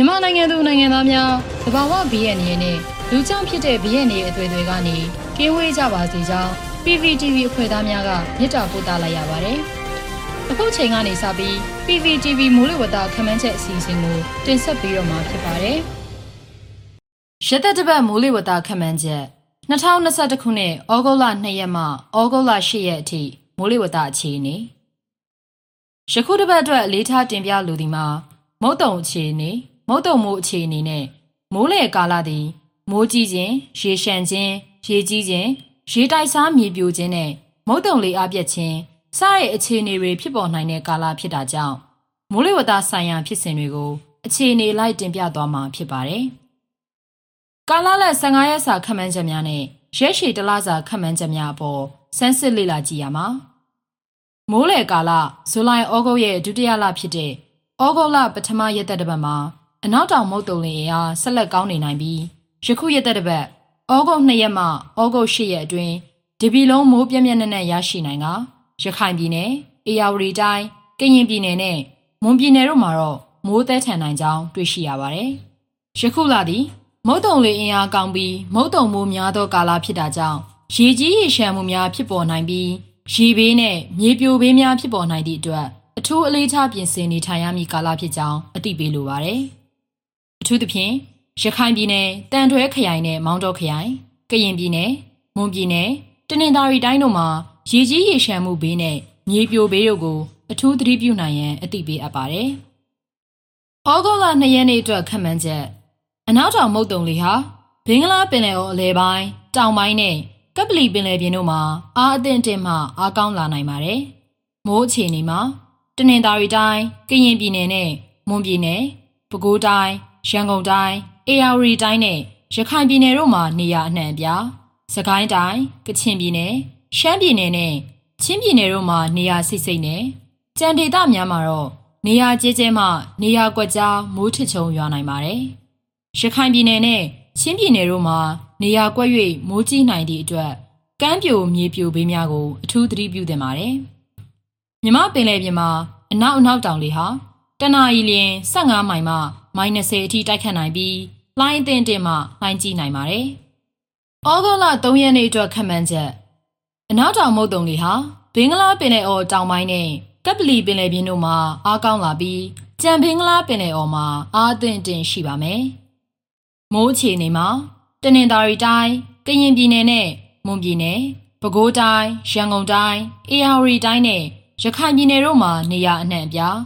မြန်မာနိုင်ငံသူနိုင်ငံသားများတဘာဝဘီရဲ့နေနဲ့လူကြောင့်ဖြစ်တဲ့ဘီရဲ့နေအသွေးတွေကနေကင်းဝေးကြပါစေကြောင်း PVTV အဖွဲ့သားများကမြစ်တာပို့သလိုက်ရပါတယ်။အခုချိန်ကနေစပြီး PVTV မိုးလေဝသခန့်မှန်းချက်အစီအစဉ်ကိုတင်ဆက်ပေးတော့မှာဖြစ်ပါတယ်။ရသက်တပတ်မိုးလေဝသခန့်မှန်းချက်2021ခုနှစ်ဩဂုတ်လ2ရက်မှဩဂုတ်လ10ရက်အထိမိုးလေဝသအခြေအနေယခုတစ်ပတ်အတွက်အလေးထားတင်ပြလိုသည်မှာမုတ်တုံအခြေအနေ မုတ်တုံမိုးအခြေအနေနဲ့မိုးလေကာလသည်မိုးကြီးခြင်းရေရှမ်းခြင်းရေကြီးခြင်းရေတိုက်စားမြေပြိုခြင်းနဲ့မုတ်တုံလေအပြက်ခြင်းစတဲ့အခြေအနေတွေဖြစ်ပေါ်နိုင်တဲ့ကာလဖြစ်တာကြောင့်မိုးလေဝသဆိုင်ရာဖြစ်စဉ်တွေကိုအခြေအနေလိုက်တင်ပြသွားမှာဖြစ်ပါတယ်။ကာလလက်15ရက်စာခန့်မှန်းချက်များနဲ့ရက်ရှည်တလစာခန့်မှန်းချက်များအပေါ်စမ်းစစ်လေ့လာကြည့်ရမှာ။မိုးလေကာလဇူလိုင်ဩဂုတ်ရဲ့ဒုတိယလဖြစ်တဲ့ဩဂုတ်လပထမရက်သက်တစ်ပတ်မှာ အနောက်တောင်မုတ်တုံလင်အားဆက်လက်ကောင်းနေနိုင်ပြီးယခုရက်သက်တစ်ပတ်ဩဂုတ်2ရက်မှဩဂုတ်10ရက်အတွင်းဒီပြည်လုံးမိုးပြင်းပြင်းနဲ့နဲ့ရရှိနိုင်ကရခိုင်ပြည်နယ်၊အေရဝတီတိုင်း၊ကရင်ပြည်နယ်နဲ့မွန်ပြည်နယ်တို့မှာတော့မိုးသက်ထန်နိုင်ကြောင်းတွေ့ရှိရပါတယ်။ယခုလသည်မုတ်တုံလေအင်အားကောင်းပြီးမုတ်တုံမိုးများသောကာလဖြစ်တာကြောင့်ရေကြီးရေရှမ်းမှုများဖြစ်ပေါ်နိုင်ပြီးရေဘေးနဲ့မြေပြိုဘေးများဖြစ်ပေါ်နိုင်သည့်အတွက်အထူးအလေးထားပြင်ဆင်နေထိုင်ရမည့်ကာလဖြစ်ကြောင်းအသိပေးလိုပါတယ်။အ ထူးသဖြင့်ရခိုင်ပြည်နယ်တန်ထွဲခရိုင်နဲ့မောင်းတောခရိုင်ကရင်ပြည်နယ်မွန်ပြည်နယ်တနင်္သာရီတိုင်းတို့မှာရေကြီးရေရှမ်းမှုဘေးနဲ့မြေပြိုဘေးတို့ကိုအထူးသတိပြုနိုင်ရန်အသိပေးအပ်ပါတယ်။ဩဂုတ်လ2ရက်နေ့အတွက်ခန့်မှန်းချက်အနောက်တောင်မုတ်တုံလေဟာဘင်္ဂလားပင်လယ်အော်အလဲပိုင်းတောင်ပိုင်းနဲ့ကပလီပင်လယ်ပြင်တို့မှာအားအသင့်တင်မှအားကောင်းလာနိုင်ပါတယ်။မိုးအခြေအနေမှာတနင်္သာရီတိုင်းကရင်ပြည်နယ်နဲ့မွန်ပြည်နယ်ပဲခူးတိုင်း ရန်ကုန်တိုင်းအေရဝတီတိုင်းနဲ့ရခိုင်ပြည်နယ်တို့မှာနေရာအနှံ့အပြားစကိုင်းတိုင်းကချင်ပြည်နယ်ရှမ်းပြည်နယ်နဲ့ချင်းပြည်နယ်တို့မှာနေရာစိတ်စိတ်နဲ့ကြံဒေသများမှာတော့နေရာကျဲကျဲမှနေရာကွက်ကြားမိုးထချုံရွာနိုင်ပါတယ်။ရခိုင်ပြည်နယ်နဲ့ချင်းပြည်နယ်တို့မှာနေရာကွက်၍မိုးကြီးနိုင်သည့်အတွက်ကမ်းပြိုမြေပြိုဘေးများကိုအထူးသတိပြုသင့်ပါတယ်။မြမပင်လယ်ပြင်မှာအနောက်အနောက်တောင်လေဟာတနအီလရင်15မိုင်မှ မိုင်20အထိတိုက်ခတ်နိုင်ပြီးလှိုင်းအသင့်တင်မှလှိုင်းကြီးနိုင်ပါတယ်။ဩဂုတ်လ3ရက်နေ့အတွက်ခန့်မှန်းချက်အနောက်တောင်မုတ်တုံလေဟာဘင်္ဂလားပင်လယ်အော်တောင်ပိုင်းနဲ့ကပလီပင်လယ်ပြင်တို့မှာအားကောင်းလာပြီးကြံဘင်္ဂလားပင်လယ်အော်မှာအားအသင့်တင်ရှိပါမယ်။မိုးအခြေအနေမှာတနင်္သာရီတိုင်းကရင်ပြည်နယ်နဲ့မွန်ပြည်နယ်ပဲခူးတိုင်းရန်ကုန်တိုင်းအေရဝတီတိုင်းနဲ့ရခိုင်ပြည်နယ်တို့မှာနေရာအနှံ့အပြား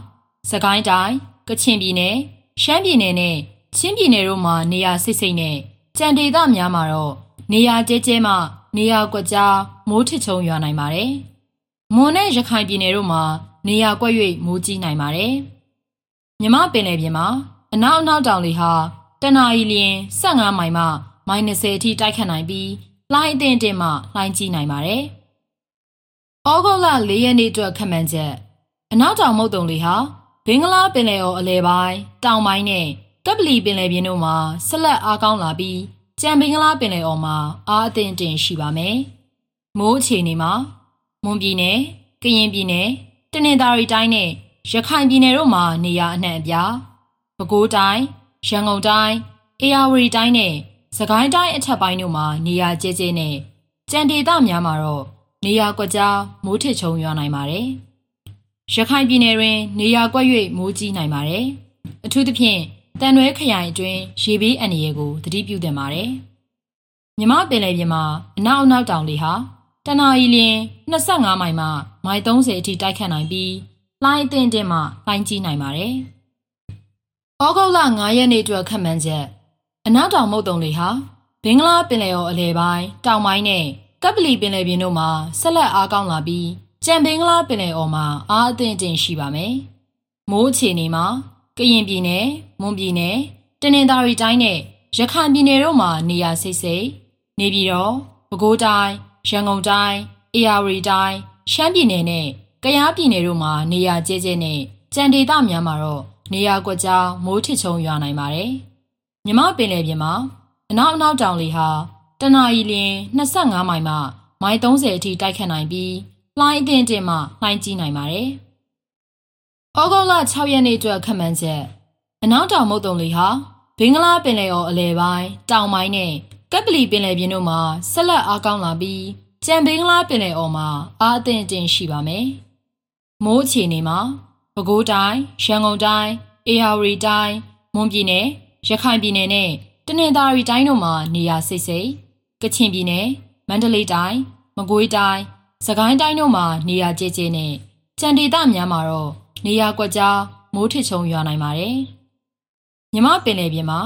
စကိုင်းတိုင်းကချင်ပြည်နယ် ရှမ်းပြည်နယ်နဲ့ချင်းပြည်နယ်တို့မှာနေရာစိတ်စိတ်နဲ့ကြံဒေသများမှာတော့နေရာကျဲကျဲမှနေရာကွက်ကြားမိုးထချုံရွာနိုင်ပါတယ်။မွန်နဲ့ရခိုင်ပြည်နယ်တို့မှာနေရာကွက်၍မိုးကြီးနိုင်ပါတယ်။မြမပင်လယ်ပြင်မှာအနောက်အနောက်တောင်လေဟာတနအီလရင်15မိုင်မှမိုင်20အထိတိုက်ခတ်နိုင်ပြီးလှိုင်းအသင့်တင်မှလှိုင်းကြီးနိုင်ပါတယ်။ဩဂုတ်လ၄ရက်နေ့အတွက်ခန့်မှန်းချက်အနောက်တောင်မုတ်တုံလေဟာ ဘင်္ဂလားပင်လယ်အော်အလဲပိုင်းတောင်ပိုင်းနဲ့ကပလီပင်လယ်ပြင်တို့မှာဆက်လက်အားကောင်းလာပြီးကြံဘင်္ဂလားပင်လယ်အော်မှာအားအသင့်တင်ရှိပါမယ်။မိုးအခြေအနေမှာမွန်ပြည်နယ်၊ကရင်ပြည်နယ်၊တနင်္သာရီတိုင်းနဲ့ရခိုင်ပြည်နယ်တို့မှာနေရာအနှံ့အပြား။ပဲခူးတိုင်း၊ရန်ကုန်တိုင်း၊အေရဝတီတိုင်းနဲ့စကိုင်းတိုင်းအထက်ပိုင်းတို့မှာနေရာကျဲကျဲနဲ့ကြံဒေသများမှာတော့နေရာကွက်ကြားမိုးထစ်ချုံရွာနိုင်ပါတယ်။ ရခိုင်ပြည်နယ်တွင် နေရာကွက်၍မိုးကြီးနိုင်ပါတယ်။အထူးသဖြင့်တန်ရွဲခရိုင်အတွင်းရေဘေးအန္တရာယ်ကိုသတိပြုသင့်ပါတယ်။မြမပင်လယ်ပြင်မှာအနောက်အနောက်တောင်လေဟာတနအီလရင်25မိုင်မှမိုင်30အထိတိုက်ခတ်နိုင်ပြီးလှိုင်းအသင့်တင်မှလှိုင်းကြီးနိုင်ပါတယ်။ဩဂုတ်လ9ရက်နေ့အတွက်ခန့်မှန်းချက်အနောက်တောင်မုတ်တုံလေဟာဘင်္ဂလားပင်လယ်အော်အလယ်ပိုင်းတောင်ပိုင်းနဲ့ကပလီပင်လယ်ပြင်တို့မှာဆက်လက်အားကောင်းလာပြီး ကြံဘင်္ဂလားပင်လယ်အော်မှာအားအသင့်တင်ရှိပါမယ်။မိုးအခြေအနေမှာကရင်ပြည်နယ်၊မွန်ပြည်နယ်၊တနင်္သာရီတိုင်းနဲ့ရခိုင်ပြည်နယ်တို့မှာနေရာစိတ်စိတ်နေပြည်တော်၊ပဲခူးတိုင်း၊ရန်ကုန်တိုင်း၊အေရဝတီတိုင်း၊ရှမ်းပြည်နယ်နဲ့ကယားပြည်နယ်တို့မှာနေရာကျဲကျဲနဲ့ကြံဒေသများမှာတော့နေရာကွက်ကြားမိုးထစ်ချုံရွာနိုင်ပါတယ်။မြမပင်လယ်ပြင်မှာအနောက်အနောက်တောင်လေဟာတနအီလရင်25မိုင်မှမိုင်30အထိတိုက်ခတ်နိုင်ပြီး လှိုင်းအသင့်တင်မှလှိုင်းကြီးနိုင်ပါတယ်။ဩဂုတ်လ6ရက်နေ့အတွက်ခန့်မှန်းချက်အနောက်တောင်မုတ်တုံလေဟာဘင်္ဂလားပင်လယ်အော်အလယ်ပိုင်းတောင်ပိုင်းနဲ့ကပ်ပလီပင်လယ်ပြင်တို့မှာဆက်လက်အားကောင်းလာပြီးကြံဘင်္ဂလားပင်လယ်အော်မှာအားအသင့်အတင်ရှိပါမယ်။မိုးအခြေအနေမှာပဲခူးတိုင်း၊ရန်ကုန်တိုင်း၊အေရဝတီတိုင်း၊မွန်ပြည်နယ်၊ရခိုင်ပြည်နယ်နဲ့တနင်္သာရီတိုင်းတို့မှာနေရာစိတ်စိတ်ကချင်ပြည်နယ်၊မန္တလေးတိုင်း၊မကွေးတိုင်း၊ စကိုင်းတိုင်းတို့မှာနေရာကျကျနဲ့ကြံဒေသများမှာတော့နေရာကွက်ကြားမိုးထစ်ချုံရွာနိုင်ပါတယ်။မြမပင်လယ်ပြင်မှာ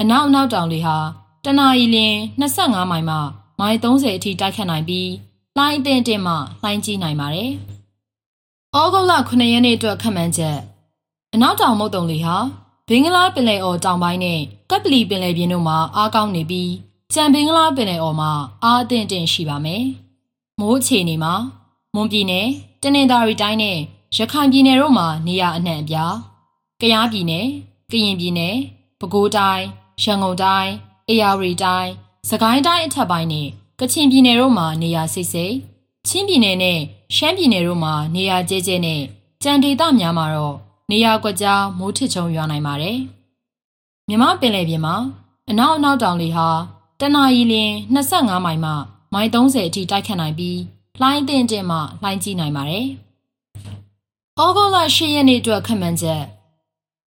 အနောက်အနောက်တောင်လေဟာတနအီလရင်25မိုင်မှမိုင်30အထိတိုက်ခတ်နိုင်ပြီးလှိုင်းအသင့်အတင့်မှလှိုင်းကြီးနိုင်ပါတယ်။ဩဂုတ်လ9ရက်နေ့အတွက်ခန့်မှန်းချက်အနောက်တောင်မုတ်တုံလေဟာဘင်္ဂလားပင်လယ်အော်တောင်ပိုင်းနဲ့ကပ်ပလီပင်လယ်ပြင်တို့မှာအားကောင်းနေပြီးကြံဘင်္ဂလားပင်လယ်အော်မှာအားအသင့်အတင့်ရှိပါမယ်။ မိုးအခြေအနေမှာမွန်ပြည်နယ်တနင်္သာရီတိုင်းနဲ့ရခိုင်ပြည်နယ်တို့မှာနေရာအနှံ့အပြားကယားပြည်နယ်ကရင်ပြည်နယ်ပဲခူးတိုင်းရန်ကုန်တိုင်းအေရဝတီတိုင်းစကိုင်းတိုင်းအထက်ပိုင်းနဲ့ကချင်ပြည်နယ်တို့မှာနေရာစိတ်စိတ်ချင်းပြည်နယ်နဲ့ရှမ်းပြည်နယ်တို့မှာနေရာကျဲကျဲနဲ့ကြံဒေသများမှာတော့နေရာကွက်ကြားမိုးထစ်ချုံရွာနိုင်ပါတယ်မြမပင်လယ်ပြင်မှာအနောက်အနောက်တောင်လေဟာတနအီလရင်25မိုင်မှ မိုင်30အထိတိုက်ခတ်နိုင်ပြီးလှိုင်းတင်တင်မှလှိုင်းကြီးနိုင်ပါတယ်။ဩဂုတ်လ10ရက်နေ့အတွက်ခန့်မှန်းချက်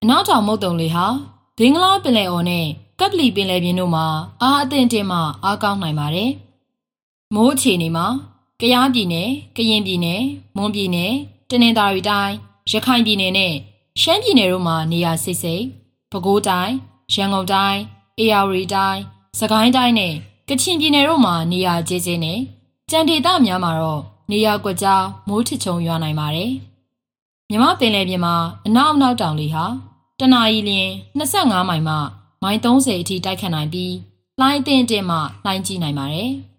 အနောက်တောင်မုတ်တုံလေဟာဘင်္ဂလားပင်လယ်အော်နဲ့ကပ်ပလီပင်လယ်ပြင်တို့မှာအားအသင့်တင်မှအားကောင်းနိုင်ပါတယ်။မိုးအခြေအနေမှာကယားပြည်နယ်၊ကရင်ပြည်နယ်၊မွန်ပြည်နယ်၊တနင်္သာရီတိုင်း၊ရခိုင်ပြည်နယ်နဲ့ရှမ်းပြည်နယ်တို့မှာနေရာစိတ်စိတ်ပဲခူးတိုင်း၊ရန်ကုန်တိုင်း၊အေရဝတီတိုင်း၊စကိုင်းတိုင်းနဲ့ ကချင်ပြည်နယ်တို့မှာနေရာကျဲကျဲနဲ့ကြံဒေသများမှာတော့နေရာကွက်ကြားမိုးထစ်ချုံရွာနိုင်ပါတယ်။မြမပင်လယ်ပြင်မှာအနောက်အနောက်တောင်လေဟာတနအီလရင်25မိုင်မှမိုင်30အထိတိုက်ခတ်နိုင်ပြီးလှိုင်းအသင့်အင့်မှလှိုင်းကြီးနိုင်ပါတယ်။